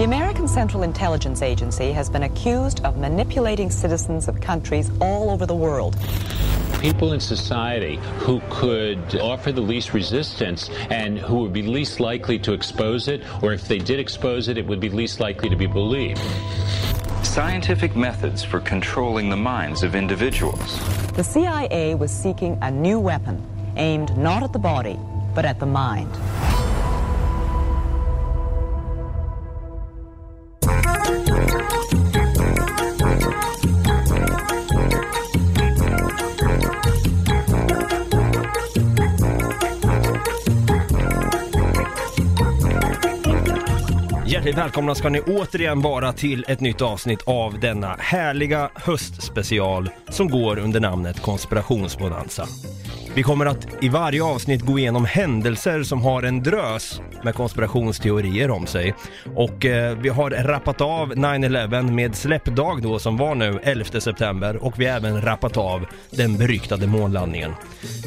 The American Central Intelligence Agency has been accused of manipulating citizens of countries all over the world. People in society who could offer the least resistance and who would be least likely to expose it, or if they did expose it, it would be least likely to be believed. Scientific methods for controlling the minds of individuals. The CIA was seeking a new weapon aimed not at the body, but at the mind. Hjärtligt välkomna ska ni återigen vara till ett nytt avsnitt av denna härliga höstspecial som går under namnet Konspirationsbonanza. Vi kommer att i varje avsnitt gå igenom händelser som har en drös med konspirationsteorier om sig. Och eh, vi har rappat av 9-11 med släppdag då som var nu 11 september och vi har även rappat av den beryktade månlandningen.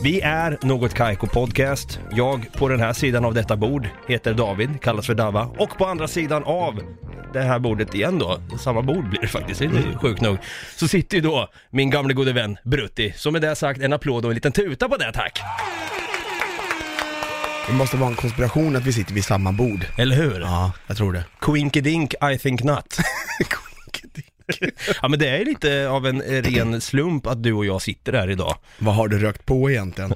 Vi är Något Kaiko Podcast. Jag på den här sidan av detta bord heter David, kallas för Dava och på andra sidan av det här bordet igen då, samma bord blir det faktiskt, det är sjukt nog, så sitter ju då min gamle gode vän Brutti. Så med det sagt, en applåd och en liten tuta på det tack! Det måste vara en konspiration att vi sitter vid samma bord. Eller hur? Ja, jag tror det. Quinkydink, I think not. ja men det är lite av en ren slump att du och jag sitter här idag. Vad har du rökt på egentligen?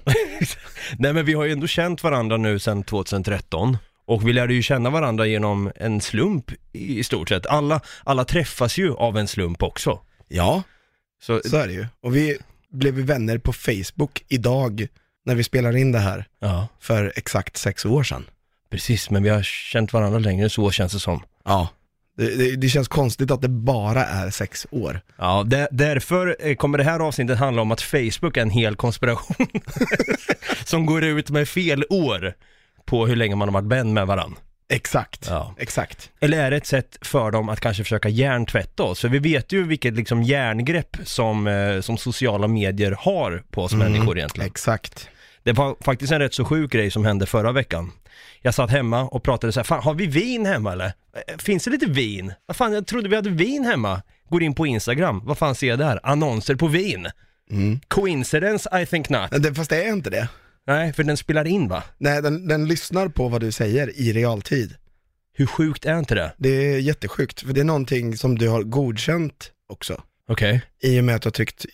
Nej men vi har ju ändå känt varandra nu sedan 2013. Och vi lärde ju känna varandra genom en slump i stort sett. Alla, alla träffas ju av en slump också. Ja, Så, så är det ju. Och vi blev vänner på Facebook idag när vi spelar in det här ja, för exakt sex år sedan. precis. Men vi har känt varandra längre, så känns det som. Ja. Det, det, det känns konstigt att det bara är sex år. Ja, där, därför eh, kommer det här avsnittet handla om att Facebook är en hel konspiration. som går ut med fel år på hur länge man har varit vän med varandra. Exakt, Ja. exakt. Eller är det ett sätt för dem att kanske försöka hjärntvätta oss? För vi vet ju vilket liksom järngrepp som, eh, som sociala medier har på oss människor egentligen. Exakt. Det var faktiskt en rätt så sjuk grej som hände förra veckan. Jag satt hemma och pratade så här, fan har vi vin hemma eller? Eh, Finns det lite vin? Vad fan, jag trodde vi hade vin hemma. Går in på Instagram, vad fan ser jag där? Annonser på vin. Mm. Coincidence? I think not. Men det, fast det är inte det. Nej, för den spelar in va? Nej, den, den lyssnar på vad du säger i realtid. Hur sjukt är inte det? Det är jättesjukt, för det är någonting som du har godkänt också. Okej. I och med att du har tryckt,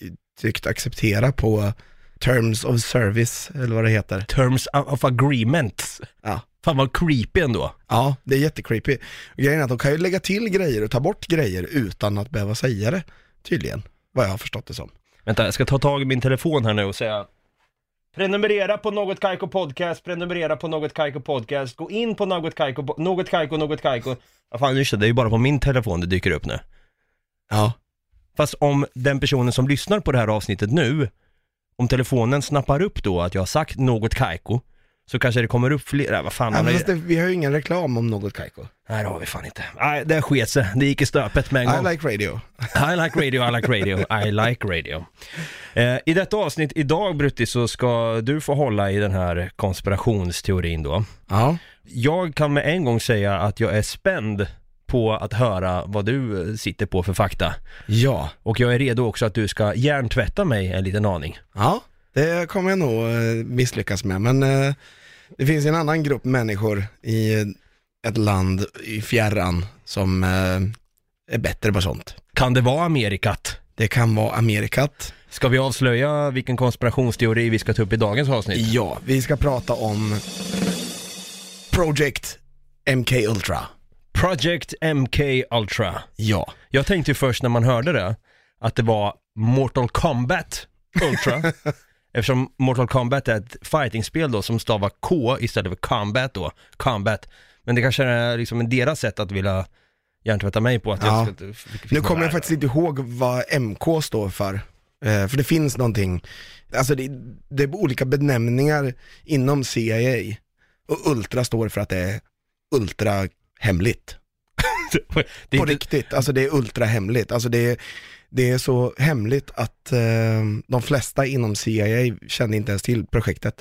tryckt acceptera på terms of service, eller vad det heter. Terms of agreement. Ja. Fan vad creepy ändå. Ja, det är jättecreepy. Grejen är att de kan ju lägga till grejer och ta bort grejer utan att behöva säga det, tydligen. Vad jag har förstått det som. Vänta, jag ska ta tag i min telefon här nu och säga Prenumerera på Något Kaiko Podcast, prenumerera på Något Kaiko Podcast, gå in på Något Kaiko, Något Kaiko, Något Kaiko. Ja fan det, det är ju bara på min telefon det dyker upp nu. Ja, Fast om den personen som lyssnar på det här avsnittet nu, om telefonen snappar upp då att jag har sagt Något Kaiko, så kanske det kommer upp fler, äh, vad fan, ja han men har fast det, vi har ju ingen reklam om något Kaiko. Nej det har vi fan inte. Nej det sket sig, det gick i stöpet med en gång. I like radio. I like radio, I like radio, I like radio. Eh, I detta avsnitt idag Brutti så ska du få hålla i den här konspirationsteorin då. Ja, Jag kan med en gång säga att jag är spänd på att höra vad du eh, sitter på för fakta. ja, Och jag är redo också att du ska hjärntvätta mig en liten aning. ja. Det kommer jag nog eh, misslyckas med, men eh, det finns en annan grupp människor i ett land i fjärran som eh, är bättre på sånt. Kan det vara Amerikat? Det kan vara Amerikat. Ska vi avslöja vilken konspirationsteori vi ska ta upp i dagens avsnitt? Ja, vi ska prata om Project MK Ultra. Project MK Ultra. Ja, Jag tänkte ju först när man hörde det att det var Mortal Kombat Ultra. Eftersom Mortal Kombat är ett fightingspel då som stavar K istället för combat då. Combat. Men det kanske är liksom deras sätt att vilja hjärntvätta mig på att Ja. jag ska... nu kommer jag faktiskt inte ihåg vad MK står för. Eh, för det finns någonting, alltså det, det är olika benämningar inom CIA. Och Ultra står för att det är ultra hemligt. det är På riktigt, alltså det är ultra hemligt. Alltså det är, det är så hemligt att eh, de flesta inom CIA kände inte ens till projektet.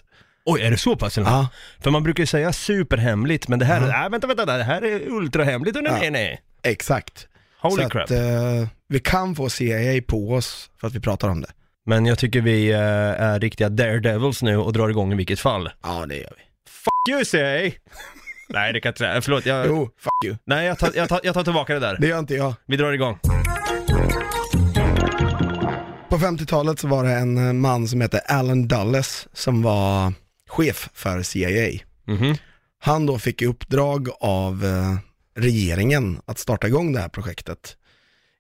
Oj, är det så pass? Ja. För man brukar ju säga superhemligt, men det här, Ja. nej vänta, vänta, det här är ultrahemligt. Nej, Ja. nej. Exakt. Holy så crap. att eh, vi kan få CIA på oss för att vi pratar om det. Men jag tycker vi eh, är riktiga daredevils nu och drar igång i vilket fall. Ja, det gör vi. Fuck you CIA! Nej, det kan jag inte säga. Förlåt, jag... Jo, fuck you. Nej, jag tar, jag, tar, jag tar tillbaka det där. Det gör inte jag. Vi drar igång. På 50-talet så var det en eh, man som hette Alan Dulles som var chef för CIA. Mhm. Han då fick i uppdrag av eh, regeringen att starta igång det här projektet.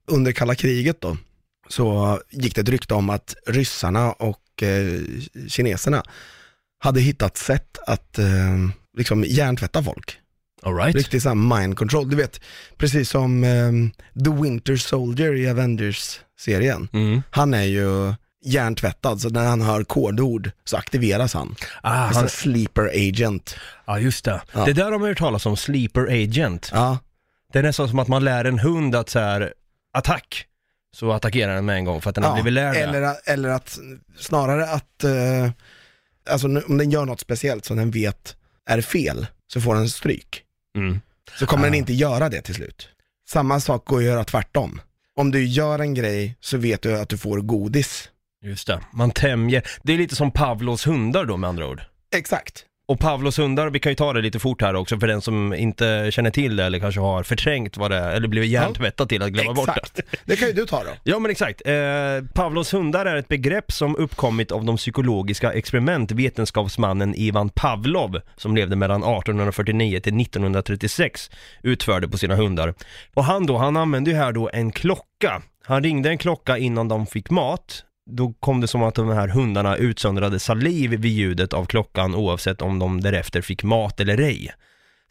Under kalla kriget då, så gick det ett rykte om att ryssarna och eh, kineserna hade hittat sätt att eh, liksom hjärntvätta folk. All right. Riktigt såhär mind control. Du vet, precis som eh, The Winter Soldier i Avengers-serien. Mm. Han är ju hjärntvättad, så när han hör kodord så aktiveras han. Ah, han, sleeper agent. ja, just det. Ja. Det där har man hört talas om, sleeper agent. Ja, Det är nästan som att man lär en hund att så här, attack, så attackerar den med en gång för att den har ja. blivit lärd eller, eller att, snarare att, eh, alltså om den gör något speciellt som den vet är fel, så får den stryk. Mm. Så kommer den Ah. inte göra det till slut. Samma sak går att göra tvärtom. Om du gör en grej så vet du att du får godis. Just det, man tämjer. Det är lite som Pavlos hundar då med andra ord. Exakt. Och Pavlos hundar, vi kan ju ta det lite fort här också för den som inte känner till det eller kanske har förträngt vad det är, eller blivit hjärntvättad till att glömma bort det. Exakt. Det kan ju du ta då. Ja men exakt. Eh, Pavlos hundar är ett begrepp som uppkommit av de psykologiska experiment vetenskapsmannen Ivan Pavlov som levde mellan 1849 till 1936 utförde på sina hundar. Och han då, han använde ju här då en klocka. Han ringde en klocka innan de fick mat. Då kom det som att de här hundarna utsöndrade saliv vid ljudet av klockan oavsett om de därefter fick mat eller ej.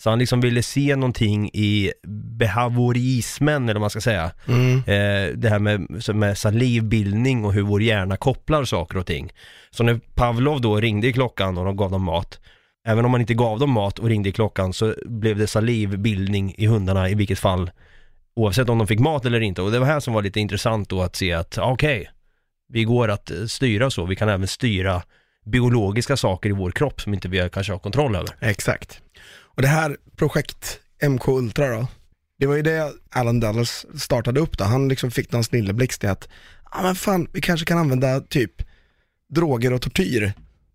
Så han liksom ville se någonting i behaviorismen eller vad man ska säga. Mm. Eh, det här med, med salivbildning och hur vår hjärna kopplar saker och ting. Så när Pavlov då ringde i klockan och de gav dem mat, även om man inte gav dem mat och ringde i klockan så blev det salivbildning i hundarna i vilket fall, oavsett om de fick mat eller inte. Och det var här som var lite intressant då att se att, ja, okej, vi går att eh, styra så, vi kan även styra biologiska saker i vår kropp som inte vi kanske har kontroll över. Exakt. Och det här projekt MK Ultra då, det var ju det Alan Dulles startade upp då. Han liksom fick någon snilleblixt i att, ja men fan, vi kanske kan använda typ droger och tortyr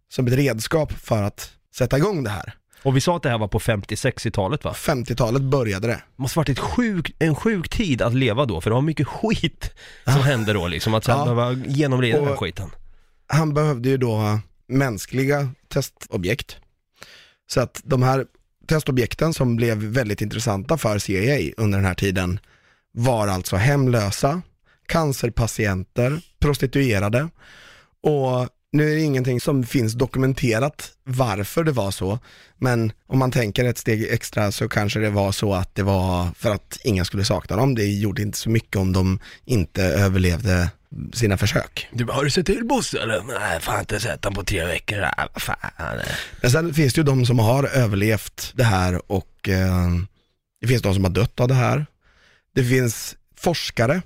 som ett redskap för att sätta igång det här. Och vi sa att det här var på 50-60-talet va? 50-talet började det. måste varit ett sjuk, en sjuk tid att leva då, för det var mycket skit som hände då liksom, att sen Ja. behöva genomlida den här Och- skiten. Han behövde ju då mänskliga testobjekt. Så att de här testobjekten som blev väldigt intressanta för CIA under den här tiden var alltså hemlösa, cancerpatienter, prostituerade och nu är det ingenting som finns dokumenterat varför det var så, men om man tänker ett steg extra så kanske det var så att det var för att ingen skulle sakna dem. Det gjorde inte så mycket om de inte överlevde sina försök. Du, har du sett till Bosse eller? Nej, fan inte sett han på tre veckor. Nej, fan. Men sen finns det ju de som har överlevt det här och eh, det finns de som har dött av det här. Det finns forskare,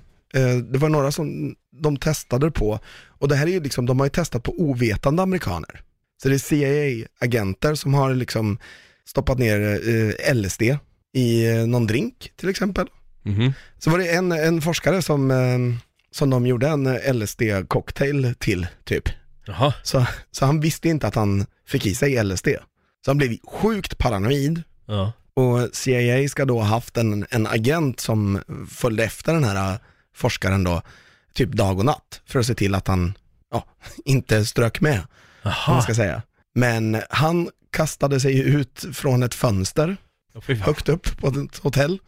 det var några som de testade på och det här är ju liksom, de har ju testat på ovetande amerikaner. Så det är CIA-agenter som har liksom stoppat ner eh, LSD i eh, någon drink till exempel. Mhm. Så var det en, en forskare som, eh, som de gjorde en LSD-cocktail till typ. Jaha. Så, så han visste inte att han fick i sig LSD. Så han blev sjukt paranoid Ja. och CIA ska då ha haft en, en agent som följde efter den här forskaren då, typ dag och natt, för att se till att han ja, inte strök med, om man ska säga. Men han kastade sig ut från ett fönster fan. högt upp på ett hotell.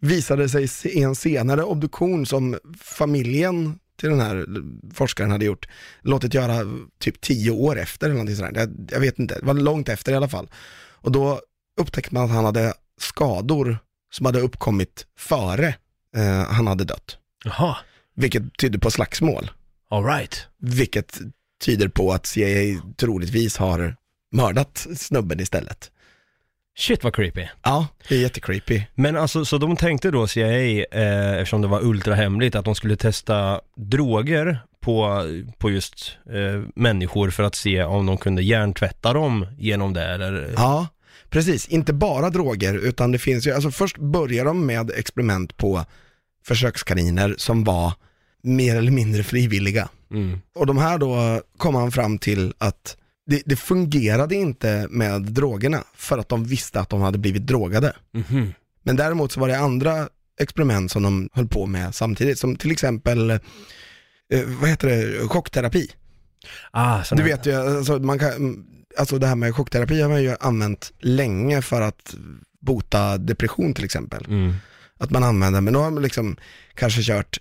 Visade sig i en senare obduktion som familjen till den här forskaren hade gjort, låtit göra typ tio år efter eller någonting sådär. Jag, jag vet inte, det var långt efter i alla fall. Och då upptäckte man att han hade skador som hade uppkommit före eh, han hade dött. Jaha. Vilket tydde på slagsmål. All right. Vilket tyder på att CIA troligtvis har mördat snubben istället. Shit vad creepy. Ja, det är jättecreepy. Men alltså, så de tänkte då CIA, eh, eftersom det var ultrahemligt, att de skulle testa droger på, på just eh, människor för att se om de kunde hjärntvätta dem genom det eller? Ja, precis. Inte bara droger, utan det finns ju, alltså först börjar de med experiment på försökskaniner som var mer eller mindre frivilliga. Mm. Och de här då kom han fram till att det, det fungerade inte med drogerna för att de visste att de hade blivit drogade. Mhm. Men däremot så var det andra experiment som de höll på med samtidigt, som till exempel, eh, vad heter det, chockterapi. Ah, Du vet ju, alltså, man kan, alltså det här med chockterapi har man ju använt länge för att bota depression till exempel. Mm. Att man använder, men då har man liksom kanske kört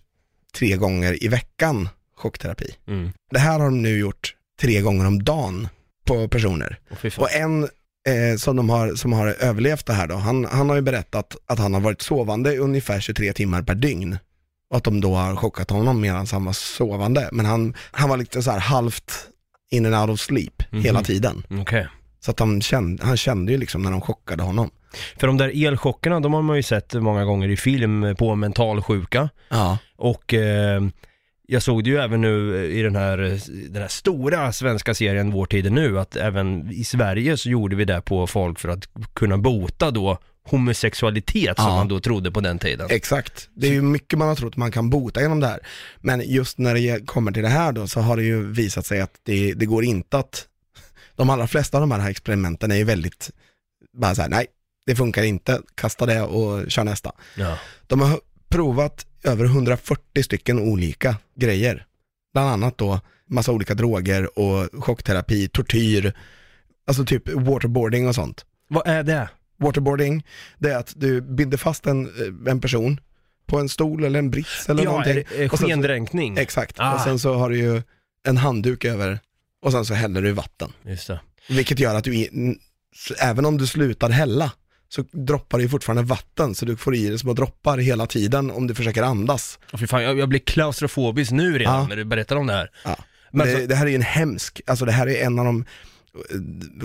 tre gånger i veckan chockterapi. Mm. Det här har de nu gjort tre gånger om dagen på personer. Fan. Och en eh, som, de har, som har överlevt det här då, han, han har ju berättat att han har varit sovande ungefär 23 timmar per dygn. Och att de då har chockat honom medan han var sovande. Men han, han var lite så här halvt in and out of sleep Mhm. hela tiden. Okej. Så att han kände, han kände ju liksom när de chockade honom. För de där elchockerna, de har man ju sett många gånger i film på mentalsjuka. Ja. Och eh, jag såg det ju även nu i den här, den här stora svenska serien Vår tid är nu, att även i Sverige så gjorde vi det på folk för att kunna bota då homosexualitet som Ja. man då trodde på den tiden. Exakt. Det är ju mycket man har trott man kan bota genom det här. Men just när det kommer till det här då så har det ju visat sig att det, det går inte att, de allra flesta av de här experimenten är ju väldigt, bara så här, nej, det funkar inte, kasta det och kör nästa. Ja. De har provat över 140 stycken olika grejer. Bland annat då massa olika droger och chockterapi, tortyr, alltså typ waterboarding och sånt. Vad är det? Waterboarding, det är att du binder fast en, en person på en stol eller en brits eller ja, någonting. det, eh, så- skendränkning. Exakt, Ah. och sen så har du ju en handduk över och sen så häller du i vatten. Just det. Vilket gör att du, även om du slutar hälla, så droppar det ju fortfarande vatten, så du får i dig små droppar hela tiden om du försöker andas. Åh, fy fan, jag, jag blir klaustrofobisk nu redan Ja. när du berättar om det här. Ja. Men det, alltså- det här är ju en hemsk, alltså det här är en av de,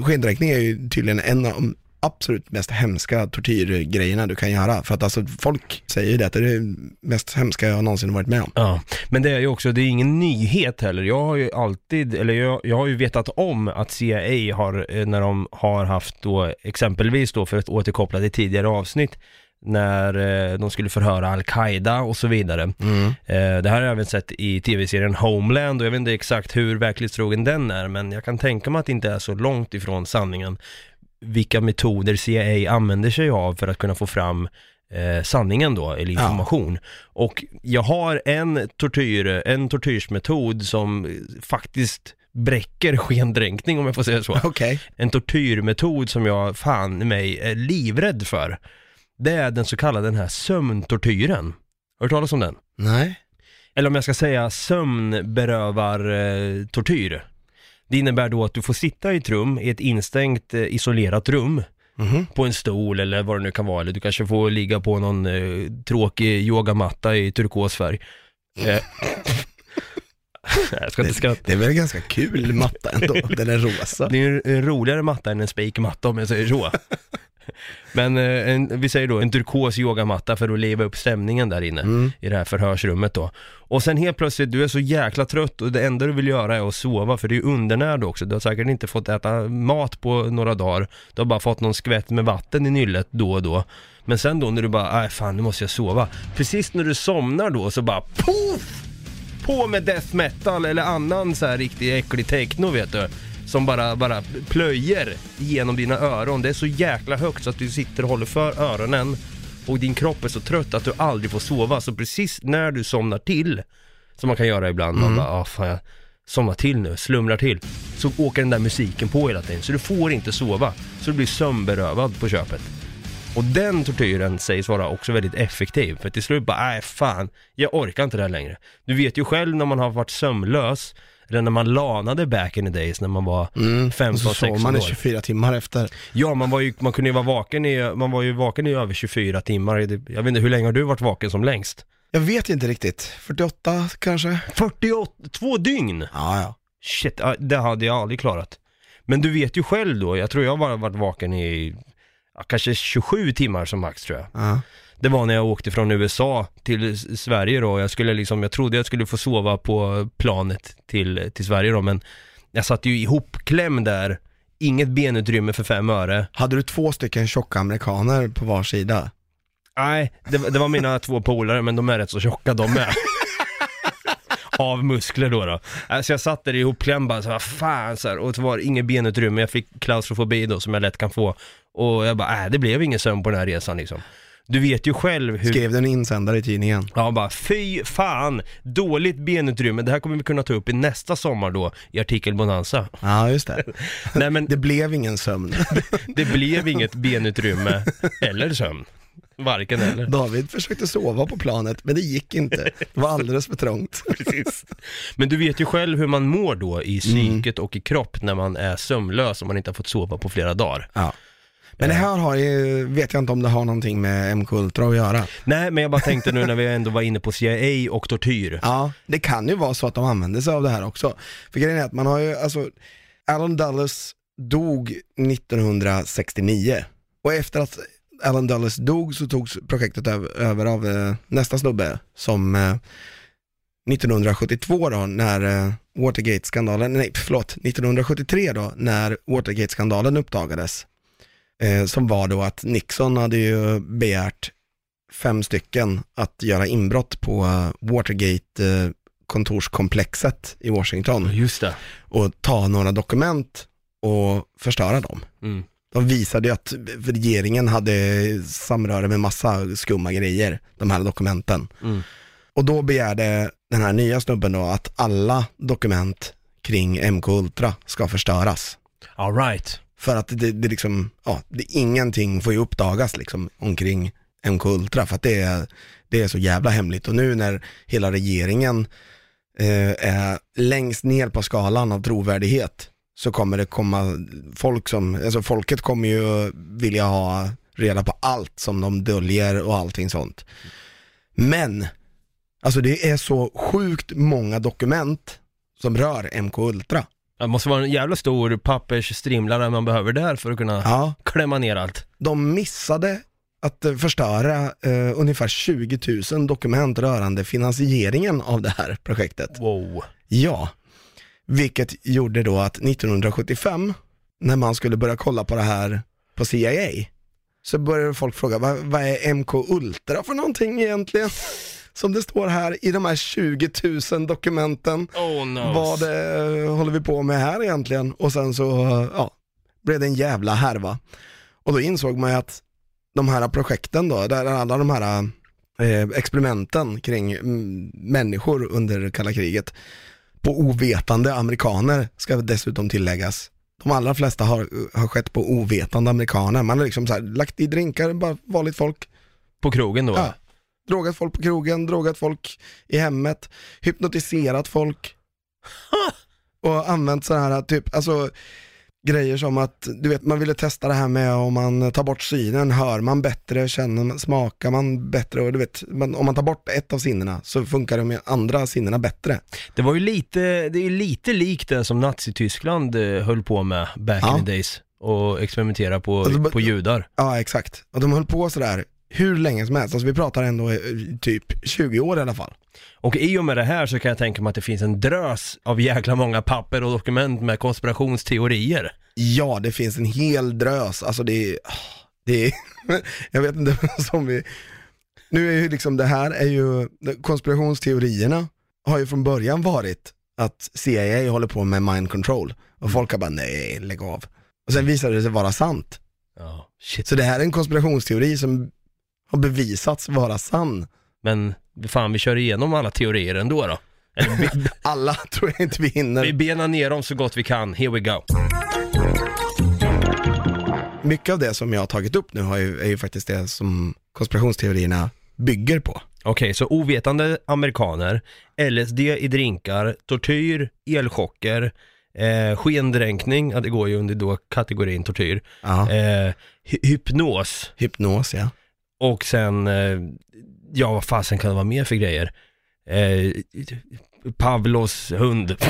skendränkning är ju tydligen en av de absolut mest hemska tortyrgrejerna du kan göra. För att alltså folk säger ju det, att det är det mest hemska jag någonsin varit med om. Ja, men det är ju också, det är ingen nyhet heller. Jag har ju alltid, eller jag, jag har ju vetat om att CIA har, eh, när de har haft då, exempelvis då för att återkoppla till tidigare avsnitt, när eh, de skulle förhöra Al-Qaida och så vidare. Eh, det här har jag även sett i tv-serien Homeland och jag vet inte exakt hur verklighetstrogen den är, men jag kan tänka mig att det inte är så långt ifrån sanningen vilka metoder CIA använder sig av för att kunna få fram eh, sanningen då, eller Ja. information. Och jag har en tortyr, en tortyrsmetod som faktiskt bräcker skendränkning om jag får säga så. Okej. En tortyrmetod som jag fan mig är livrädd för. Det är den så kallade den här sömntortyren. Har du talas om den? Nej. Eller om jag ska säga sömnberövar eh, tortyr. Det innebär då att du får sitta i ett rum, i ett instängt eh, isolerat rum, Mhm. på en stol eller vad det nu kan vara, eller du kanske får ligga på någon eh, tråkig yogamatta i turkosfärg. Eh. Nej, jag ska inte skratta. Det är väl ganska kul matta ändå, den är rosa. Det är en, en roligare matta än en spikmatta om jag säger så. Men eh, en, vi säger då en turkos yogamatta för att leva upp stämningen där inne Mm. i det här förhörsrummet då. Och sen helt plötsligt, du är så jäkla trött och det enda du vill göra är att sova för du är undernärd också. Du har säkert inte fått äta mat på några dagar. Du har bara fått någon skvätt med vatten i nyllet då och då. Men sen då när du bara, nej fan nu måste jag sova. Precis när du somnar då så bara poff! På med death metal eller annan så här riktig äcklig techno vet du. Som bara, bara plöjer genom dina öron. Det är så jäkla högt så att du sitter och håller för öronen och din kropp är så trött att du aldrig får sova. Så precis när du somnar till, som man kan göra ibland, man bara, ah fan jag somnar till nu, slumrar till. Så åker den där musiken på hela tiden, så du får inte sova. Så du blir sömnberövad på köpet. Och den tortyren sägs vara också väldigt effektiv, för till slut bara, nej fan, jag orkar inte det här längre. Du vet ju själv när man har varit sömnlös, eller när man lanade back in the days när man var Mm. 15, Och så 16 sov man i år. 24 timmar efter. Ja, man, var ju, man kunde ju vara vaken i, man var ju vaken i över 24 timmar. Jag vet inte, hur länge har du varit vaken som längst? Jag vet inte riktigt, 48 kanske? 48, två dygn! Ja, ja. Shit, det hade jag aldrig klarat. Men du vet ju själv då, jag tror jag bara varit vaken i kanske 27 timmar som max tror jag. Ja. Det var när jag åkte från USA till Sverige då. Jag skulle liksom, jag trodde jag skulle få sova på planet till, till Sverige då, men jag satt ju ihopklämd där. Inget benutrymme för fem öre. Hade du två stycken tjocka amerikaner på var sida? Nej, det, det var mina två polare, men de är rätt så tjocka de med. Av muskler då då. Alltså jag satt där ihopklämd bara så vad fan så här, och det var inget benutrymme, jag fick klaustrofobi då som jag lätt kan få. Och jag bara, äh, det blev ingen sömn på den här resan liksom. Du vet ju själv hur... Skrev du en insändare i tidningen? Ja, bara fy fan, dåligt benutrymme. Det här kommer vi kunna ta upp i nästa sommar då, i artikel Bonanza. Ja, just det. Nej men Det blev ingen sömn. det blev inget benutrymme eller sömn. Varken eller. David försökte sova på planet, men det gick inte. Det var alldeles för trångt. Precis. Men du vet ju själv hur man mår då i psyket och i kropp när man är sömnlös och man inte har fått sova på flera dagar. Ja. Men det här har ju, vet jag inte om det har någonting med MK Ultra att göra. Nej, men jag bara tänkte nu när vi ändå var inne på CIA och tortyr. Ja, det kan ju vara så att de använder sig av det här också. För grejen är att man har ju, alltså, Alan Dulles dog 1969. Och efter att Alan Dulles dog så togs projektet öv- över av eh, nästa snubbe som eh, 1972 då när eh, Watergate-skandalen, nej förlåt, 1973 då när Watergate-skandalen uppdagades. Eh, som var då att Nixon hade ju begärt fem stycken att göra inbrott på eh, Watergate eh, kontorskomplexet i Washington Just det. och ta några dokument och förstöra dem. Mm. De visade ju att regeringen hade samröre med massa skumma grejer, de här dokumenten. Mm. Och då begärde den här nya snubben då att alla dokument kring MK Ultra ska förstöras. All right. För att det, det liksom, ja, det, ingenting får ju uppdagas liksom omkring MK Ultra för att det är, det är så jävla hemligt. Och nu när hela regeringen eh, är längst ner på skalan av trovärdighet så kommer det komma folk som, alltså folket kommer ju vilja ha reda på allt som de döljer och allting sånt. Men, alltså det är så sjukt många dokument som rör MK Ultra. Det måste vara en jävla stor pappersstrimlare man behöver där för att kunna Ja, klämma ner allt. de missade att eh, förstöra eh, ungefär 20 000 dokument rörande finansieringen av det här projektet. Wow. Ja, vilket gjorde då att 1975, när man skulle börja kolla på det här på CIA, så började folk fråga, vad, vad är MK Ultra för någonting egentligen? Som det står här i de här 20 000 dokumenten. Oh no. Vad eh, håller vi på med här egentligen? Och sen så, eh, ja, blev det en jävla härva. Och då insåg man ju att de här projekten då, där alla de här eh, experimenten kring mm, människor under kalla kriget, på ovetande amerikaner ska dessutom tilläggas. De allra flesta har, har skett på ovetande amerikaner. Man har liksom så här, lagt i drinkar, bara vanligt folk. På krogen då? Ja. Drogat folk på krogen, drogat folk i hemmet, hypnotiserat folk. Och använt så här typ, alltså grejer som att, du vet man ville testa det här med om man tar bort synen, hör man bättre, känner man, smakar man bättre och du vet, man, om man tar bort ett av sinnena så funkar de andra sinnena bättre. Det var ju lite, det är lite likt det som Nazityskland eh, höll på med back Ja. in the days och experimentera på, Alltså, på judar. Ja exakt, och de höll på sådär hur länge som helst, alltså vi pratar ändå eh, typ 20 år i alla fall. Och i och med det här så kan jag tänka mig att det finns en drös av jäkla många papper och dokument med konspirationsteorier. Ja, det finns en hel drös, alltså det är, det är jag vet inte som vi, nu är ju liksom det här är ju, konspirationsteorierna har ju från början varit att CIA håller på med mind control och folk har bara nej, lägg av. Och sen visade det sig vara sant. Ja, shit. Så det här är en konspirationsteori som har bevisats vara sann. Men fan, vi kör igenom alla teorier ändå då. Eller, vi, Alla tror jag inte vi vi hinner. benar ner dem så gott vi kan. Here we go. Mycket av det som jag har tagit upp nu har ju, är ju faktiskt det som konspirationsteorierna bygger på. Okej, så ovetande amerikaner, LSD i drinkar, tortyr, elchocker, eh, skendränkning, ja det går ju under då kategorin tortyr, Ja. eh, hy- hypnos Hypnos ja. Och sen, eh, ja vad fasen kan det vara mer för grejer? Eh, Pavlos hund.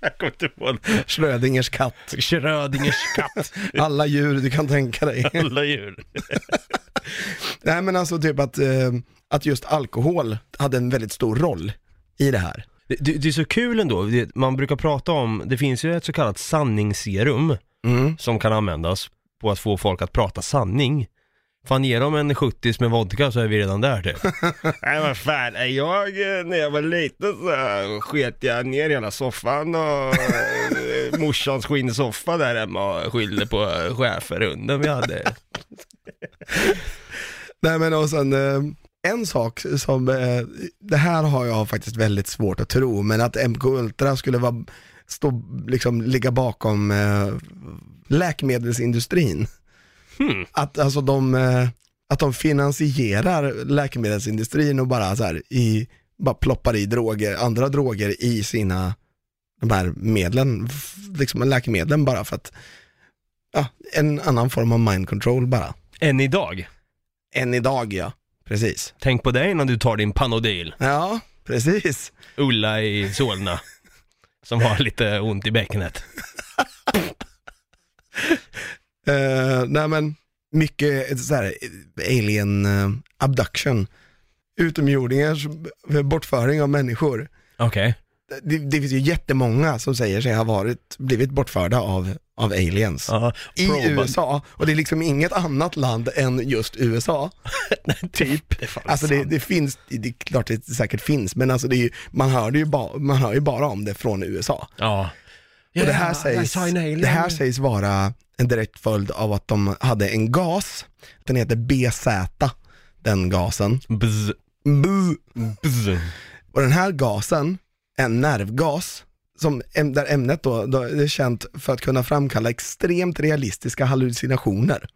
Jag kommer inte på det. Schrödingers katt. Schrödingers katt. Alla djur du kan tänka dig. Alla djur. Nej men alltså typ att, eh, att just alkohol hade en väldigt stor roll i det här. Det, det, det är så kul ändå, det, man brukar prata om, det finns ju ett så kallat sanningsserum Mm. som kan användas på att få folk att prata sanning. Fan ge dem en 70 med vodka så är vi redan där typ. Nej vad fan, jag, eh, när jag var liten så sket jag ner hela soffan och eh, morsans skinnsoffa där hemma och skyllde på schäferhunden vi hade. Nej men och sen, eh, en sak som, eh, det här har jag faktiskt väldigt svårt att tro, men att MK Ultra skulle vara, stå, liksom ligga bakom eh, läkemedelsindustrin. Hmm. Att alltså de, eh, att de finansierar läkemedelsindustrin och bara så här i, bara ploppar i droger, andra droger i sina, de här medlen, liksom läkemedlen bara för att, ja, en annan form av mind control bara. Än idag. Än idag ja, precis. Tänk på dig när du tar din Panodil. Ja, precis. Ulla i Solna. Som har lite ont i bäckenet. Uh, nej men, mycket så här, alien eh, abduction. Utomjordingars eh, bortföring av människor. Okej. Det, det finns ju jättemånga som säger sig ha varit, blivit bortförda av, av aliens. Ja, I. USA, och det är liksom inget annat land än just USA. typ. Det Alltså det, det finns, det är klart det säkert finns, men alltså det är ju, man, hör det ju ba, man hör ju bara om det från USA. Ja. Och det här, sägs, det här sägs vara en direkt följd av att de hade en gas, den heter BZ, den gasen. Bzz, Buh. bzz. Och den här gasen, en nervgas, som, där ämnet då, då är känt för att kunna framkalla extremt realistiska hallucinationer.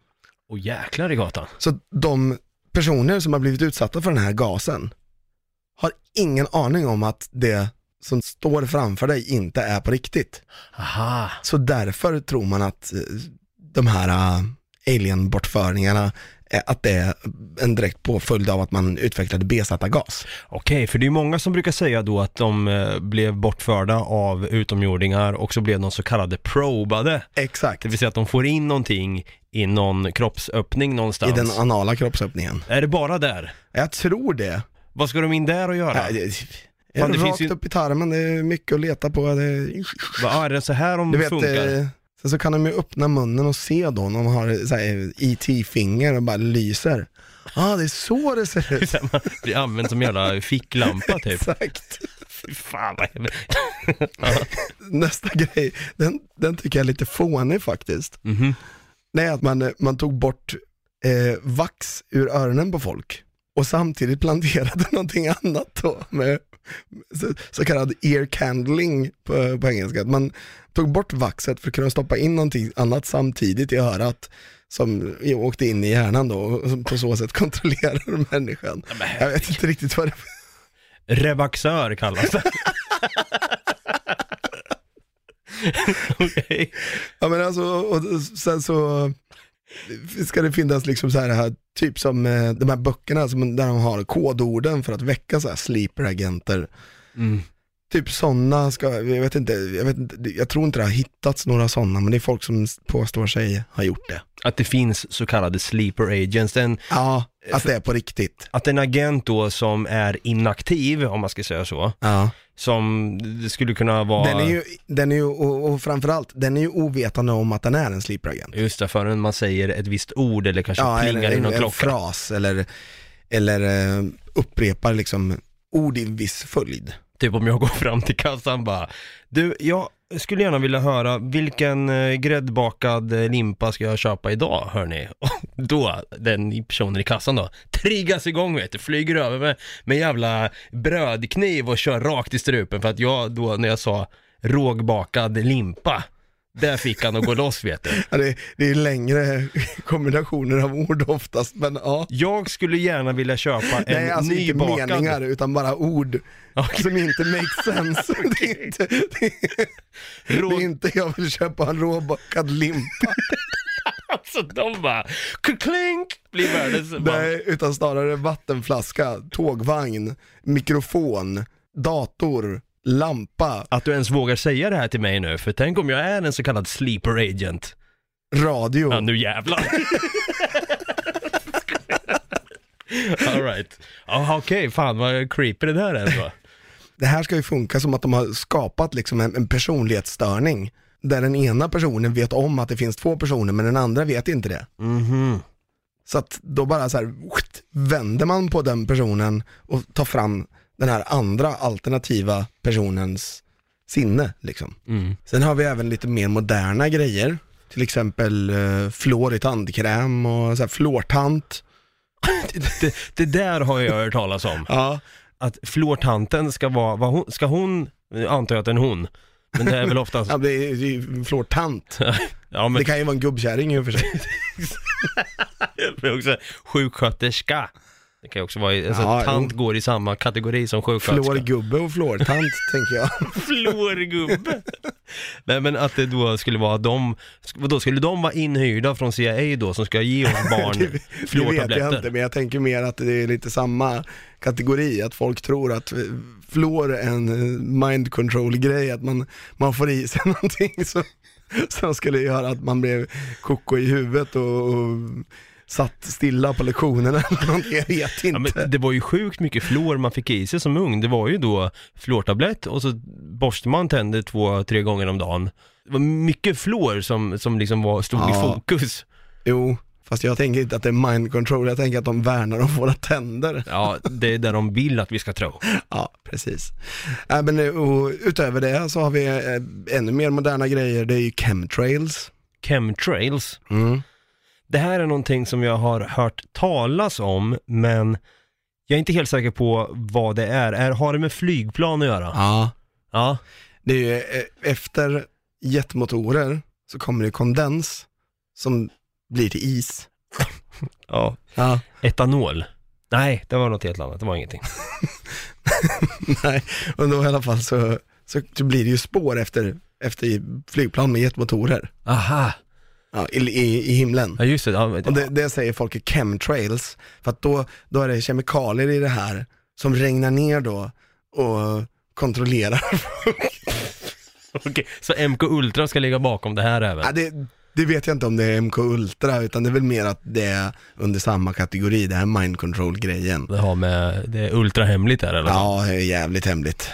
Och jäklar i gatan. Så de personer som har blivit utsatta för den här gasen har ingen aning om att det som står framför dig inte är på riktigt. Aha. Så därför tror man att eh, de här uh, alien-bortföringarna, är, att det är en direkt påföljd av att man utvecklade B-gas. Okej, för det är många som brukar säga då att de eh, blev bortförda av utomjordingar och så blev de så kallade probade. Exakt, Det vill säga att de får in någonting i någon kroppsöppning i någonstans. den anala kroppsöppningen. Är det bara där? Jag tror det. Vad ska de in där och göra? Det, Fan, det rakt finns ju- upp i tarmen, det är mycket att leta på. Det, Vad är det så här de du vet, funkar? eh, sen så kan de ju öppna munnen och se då när de har så här, IT-finger och bara lyser. Ja, ah, det är så det ser ut. Man blir använd som jävla ficklampa typ. Exakt. Fy fan vad hemskt. Nästa grej, den, den tycker jag är lite fånig faktiskt. Mhm. Det är att man, man tog bort eh, vax ur öronen på folk och samtidigt planterade någonting annat då med så, så kallad ear candling på, på engelska. Att Man tog bort vaxet för att kunna stoppa in någonting annat samtidigt i örat som åkte in i hjärnan då och som på så sätt kontrollerar människan. Jag vet inte riktigt vad det Revaxör kallas det. Okej. Ja men alltså, och sen så ska det finnas liksom så här, här typ som eh, de här böckerna som, där de har kodorden för att väcka så här sleeper-agenter. Mm. Typ sådana ska, jag vet inte, jag vet inte, jag tror inte det har hittats några sådana, men det är folk som påstår sig ha gjort det. Att det finns så kallade sleeper agents. En, Ja, att det är på riktigt. att en agent då som är inaktiv, om man ska säga så, Ja. Som det skulle kunna vara... Den är ju, den är ju och, och framförallt, den är ju ovetande om att den är en sleeper-agent. Just det, förrän man säger ett visst ord eller kanske Ja, plingar eller i en, någon en klocka. fras eller, eller eh, upprepar liksom ord i en viss följd. Typ om jag går fram till kassan bara, du, jag skulle gärna vilja höra vilken eh, gräddbakad eh, limpa ska jag köpa idag, hörni? Och då, den personen i kassan då, triggas igång vet du, flyger över med, med jävla brödkniv och kör rakt i strupen för att jag då, när jag sa rågbakad limpa, där fick han att gå loss vet du. Ja, det, det är längre kombinationer av ord oftast, men ja. Jag skulle gärna vilja köpa en Nej, alltså inte nybakad... meningar utan bara ord Okej. som inte makes sense. Det är inte, det är, det Rå... är inte jag vill köpa en råbakad limpa. Alltså de bara, klink, blir världens... Nej, utan snarare vattenflaska, tågvagn, mikrofon, dator, lampa, Att du ens vågar säga det här till mig nu, för tänk om jag är en så kallad sleeper agent. radio. Ja, nu jävlar. Alright. Okej, fan vad creepy det där är? Det här ska ju funka som att de har skapat liksom en, en personlighetsstörning. Där den ena personen vet om att det finns två personer men den andra vet inte det. Mhm. Så att då bara så här, vänder man på den personen och tar fram den här andra alternativa personens sinne liksom. Mm. Sen har vi även lite mer moderna grejer. Till exempel uh, fluor i tandkräm och så här fluortant. Det, det där har jag hört talas om. Ja. Att fluortanten ska vara, vad hon, ska hon, antar jag att det är en hon, men det är väl oftast, ja det är ju fluortant. ja men Det kan ju vara en gubbkärring i och för sig. sjuksköterska. Det kan ju också vara, alltså Ja, tant går i samma kategori som sjuksköterska. Fluorgubbe och fluortant tänker jag. Fluorgubbe. Nej men att det då skulle vara de, då skulle de vara inhyrda från CIA då som ska ge oss barn Det vet jag inte, men jag tänker mer att det är lite samma kategori, att folk tror att eh, fluor är en eh, mind control grej, att man, man får i sig någonting som, som skulle göra att man blev koko i huvudet och, och satt stilla på lektionerna eller någonting, jag vet Ja, inte. men det var ju sjukt mycket fluor man fick i sig som ung. Det var ju då fluortablett och så borstar man tänder två, tre gånger om dagen. Det var mycket fluor som, som liksom var, stod i Ja. fokus. Jo, fast jag tänker inte att det är mind control, jag tänker att de värnar om våra tänder. Ja, det är där de vill att vi ska tro. Ja, precis. Äh, men, eh, utöver det så har vi eh, ännu mer moderna grejer, det är ju chemtrails. Chemtrails. Mm. Det här är någonting som jag har hört talas om, men jag är inte helt säker på vad det är. är har det med flygplan att göra? Ja. Ja. Det är ju eh, efter jetmotorer så kommer det kondens som blir till is. ja. Ja. Etanol. Nej, det var något helt annat. Det var ingenting. Nej, och då i alla fall så, så, så blir det ju spår efter, efter flygplan med jetmotorer. Aha. Ja, i, i, I himlen. Ja, just det. Ja, men- Och det, det säger folk är chemtrails, för att då, då är det kemikalier i det här som regnar ner då och kontrollerar. Okej, så MK Ultra ska ligga bakom det här även? ja, det, det vet jag inte om det är MK Ultra, utan det är väl mer att det är under samma kategori, det här mind control-grejen. Det har med, det är ultrahemligt där eller? Ja, det är jävligt hemligt.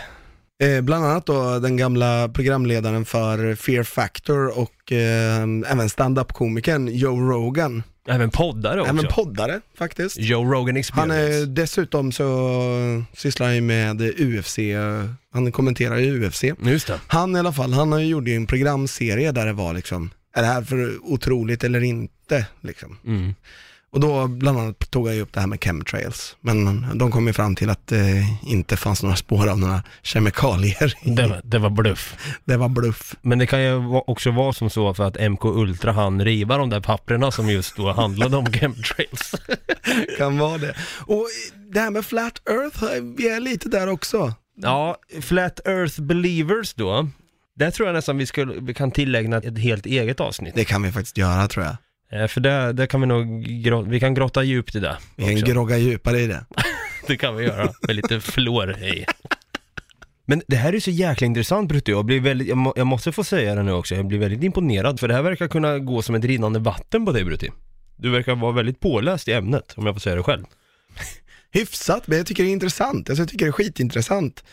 Eh, bland annat då den gamla programledaren för Fear Factor och eh, även stand-up-komikern Joe Rogan. Även poddare också? Även poddare faktiskt. Joe Rogan Han Experience. är dessutom så sysslar han ju med UFC, han kommenterar ju UFC. Just det. Han i alla fall, han har ju gjort en programserie där det var liksom, är det här för otroligt eller inte liksom? Mm. Och då bland annat tog jag upp det här med chemtrails. Men de kom ju fram till att det inte fanns några spår av några kemikalier. Det, var, det var bluff. Det var bluff. Men det kan ju också vara som så för att MK Ultra hann riva de där papperna som just då handlade om chemtrails. Kan vara det. Och det här med flat earth, vi är lite där också. Ja, Flat Earth Believers då. Där tror jag nästan vi, skulle, vi kan tillägna ett helt eget avsnitt. Det kan vi faktiskt göra tror jag. Eh, För där, där kan vi nog, vi kan grotta djupt i det. Vi kan också. grogga djupare i det. Det kan vi göra, med lite fluor i. Men det här är så jäkla intressant Brutte, jag blir väldigt, jag, må, jag måste få säga det nu också, jag blir väldigt imponerad för det här verkar kunna gå som ett rinnande vatten på dig Brutti. Du verkar vara väldigt påläst i ämnet, om jag får säga det själv. Hyfsat, men jag tycker det är intressant. Alltså, jag tycker det är skitintressant.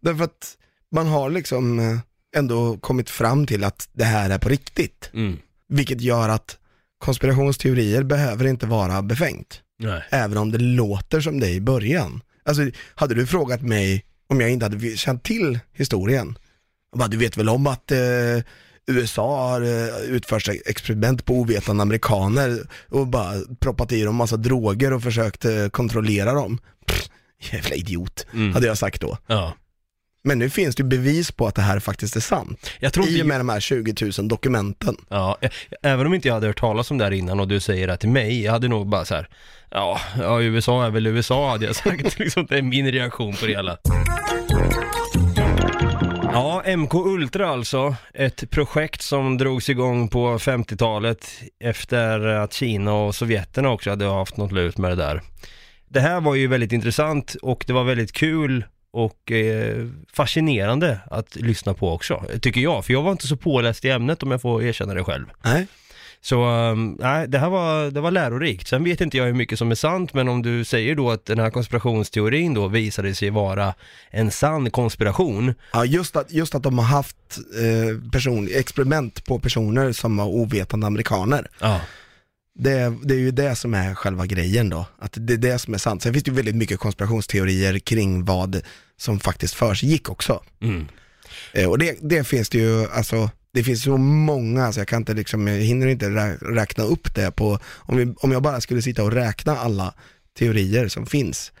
Därför att man har liksom eh, ändå kommit fram till att det här är på riktigt. Mm. Vilket gör att konspirationsteorier behöver inte vara befängt. Nej. Även om det låter som det i början. Alltså, hade du frågat mig om jag inte hade känt till historien, jag bara, du vet väl om att eh, USA har eh, utfört experiment på ovetande amerikaner och bara proppat i dem massa droger och försökt eh, kontrollera dem. Pff, jävla idiot, Mm. hade jag sagt då. Ja. Men nu finns det ju bevis på att det här faktiskt är sant. Jag tror I och med de här 20 000 dokumenten. ja, ä- även om inte jag hade hört talas om det här innan och du säger det till mig, jag hade nog bara så här. Ja, ja, USA är väl USA hade jag sagt. liksom, det är min reaktion på det hela. Ja, MK Ultra alltså. Ett projekt som drogs igång på 50-talet efter att Kina och Sovjeterna också hade haft något lut med det där. Det här var ju väldigt intressant och det var väldigt kul och eh, fascinerande att lyssna på också, tycker jag. För jag var inte så påläst i ämnet om jag får erkänna det själv. Nej. Så um, nej, det här var, det var lärorikt. Sen vet inte jag hur mycket som är sant, men om du säger då att den här konspirationsteorin då visade sig vara en sann konspiration. Ja, just att, just att de har haft eh, person, experiment på personer som var ovetande amerikaner. Ja. Det, det är ju det som är själva grejen då, att det är det som är sant. Sen finns det ju väldigt mycket konspirationsteorier kring vad som faktiskt försiggick också. Mm. Eh, och det, det finns det ju, alltså, det finns så många så jag kan inte liksom, jag hinner inte rä- räkna upp det på, om, vi, om jag bara skulle sitta och räkna alla teorier som finns,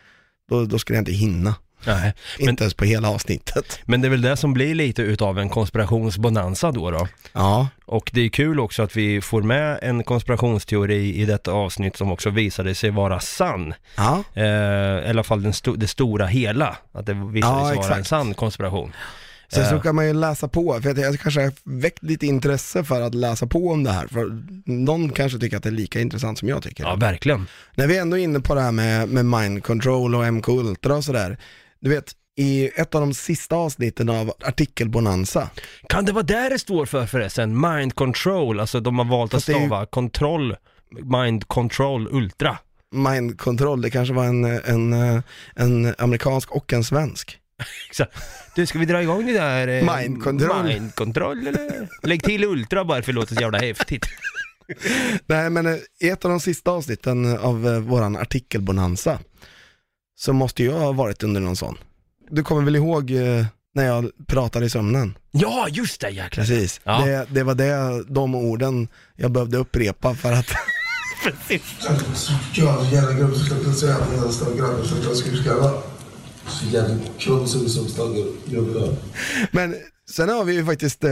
då, då skulle jag inte hinna. Nej. Men, Inte ens på hela avsnittet. men det är väl det som blir lite utav en konspirationsbonanza då då. Ja, Och det är kul också att vi får med en konspirationsteori i detta avsnitt som också visade sig vara sann. ja, Eh, I alla fall den sto- det stora hela, att det visade Ja, sig vara en sann konspiration. Sen så Eh. kan man ju läsa på, för jag, kanske har väckt lite intresse för att läsa på om det här, för någon kanske tycker att det är lika intressant som jag tycker. Ja, verkligen. När vi ändå är inne på det här med, med mind control och MK Ultra och sådär, du vet, i ett av de sista avsnitten av artikelbonanza, Kan det vara där det står för förresten? Mind control, alltså de har valt att det är ju- stava kontroll, mind control ultra. mind control, det kanske var en, en, eh, en amerikansk och en svensk. Du, ska vi dra igång det där? eh, Mind control. Mind control eller? Lägg till ultra bara för det låter så jävla häftigt. Nej men eh, i ett av de sista avsnitten av eh, våran artikelbonanza, så måste jag ha varit under någon sån. Du kommer väl ihåg eh, när jag pratade i sömnen? Ja, just det jäklar. Precis. Ja. Det, det var det, de orden jag behövde upprepa för att jävla säga grabben jag skulle. Så jävla som grabbar. Men sen har vi ju faktiskt eh,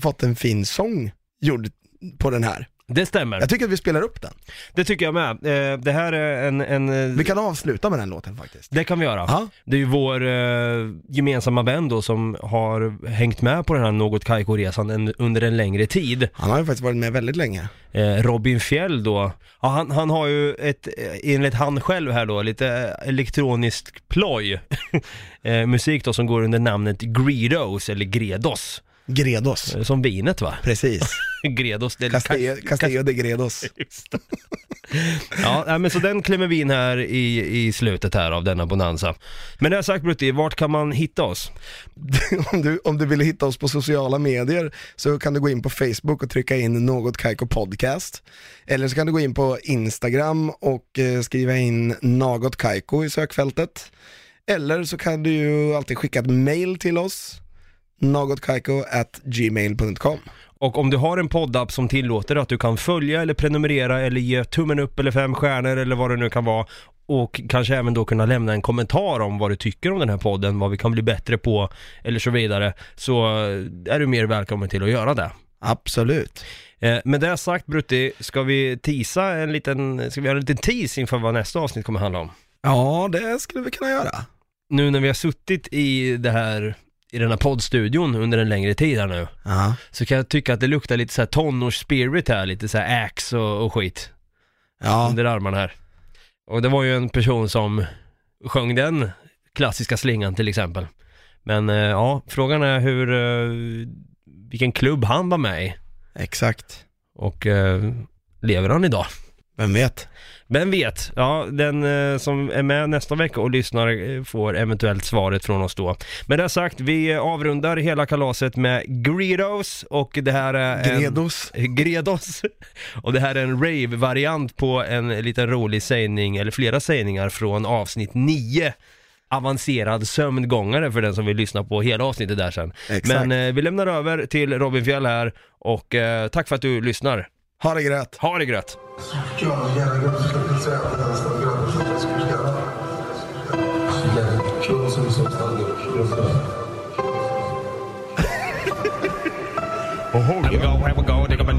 fått en fin sång gjord på den här. Det stämmer. Jag tycker att vi spelar upp den. Det tycker jag med. Eh, det här är en... en eh, Vi kan avsluta med den låten faktiskt. Det kan vi göra. Ja. Det är ju vår eh, gemensamma vän då som har hängt med på den här Något Kaiko-resan en, under en längre tid. Han har ju faktiskt varit med väldigt länge. Eh, Robin Fjell då, ja, han, han har ju ett, eh, enligt han själv här då, lite eh, elektronisk ploj. eh, musik då som går under namnet Gredos, eller Gredos. Gredos. Eh, Som vinet va? Precis. Gredos. Det, Castillo, Castillo de Gredos. Just det. Ja, nej, men så den klämmer vi in här i, i slutet här av denna bonanza. Men det har sagt Brutti, vart kan man hitta oss? om, du, om du vill hitta oss på sociala medier så kan du gå in på Facebook och trycka in något Kaiko podcast. Eller så kan du gå in på Instagram och eh, skriva in något Kaiko i sökfältet. Eller så kan du ju alltid skicka ett mail till oss, gmail.com. Och om du har en poddapp som tillåter att du kan följa eller prenumerera eller ge tummen upp eller fem stjärnor eller vad det nu kan vara och kanske även då kunna lämna en kommentar om vad du tycker om den här podden, vad vi kan bli bättre på eller så vidare, så är du mer välkommen till att göra det. Absolut. Eh, med det sagt Brutti, ska vi tisa en liten, ska vi göra en liten tease inför vad nästa avsnitt kommer handla om? Ja, det skulle vi kunna göra. Nu när vi har suttit i det här, i den här poddstudion under en längre tid här nu, Ja. så kan jag tycka att det luktar lite så här tonårsspirit här, lite så här ax och, och skit Ja, under armarna här. Och det var ju en person som sjöng den klassiska slingan till exempel. Men eh, ja, frågan är hur, eh, vilken klubb han var med i exakt. och eh, lever han idag? Vem vet? Vem vet? Ja, den eh, som är med nästa vecka och lyssnar eh, får eventuellt svaret från oss då. Men det sagt, vi eh, avrundar hela kalaset med Greedos och det här är en... Gredos. Gredos. Och det här är en rave-variant på en liten rolig sägning, eller flera sägningar från avsnitt 9 avancerad sömngångare för den som vill lyssna på hela avsnittet där sen. Exakt. Men eh, vi lämnar över till Robin Fjell här och eh, tack för att du lyssnar. Ha det gröt. Ha det grött! Ja, jävla grabbar som ska säga att den stora grabben som jag skulle skriva. Så jävla kungsug som stora grabbar. Here we go, here we go, dig up and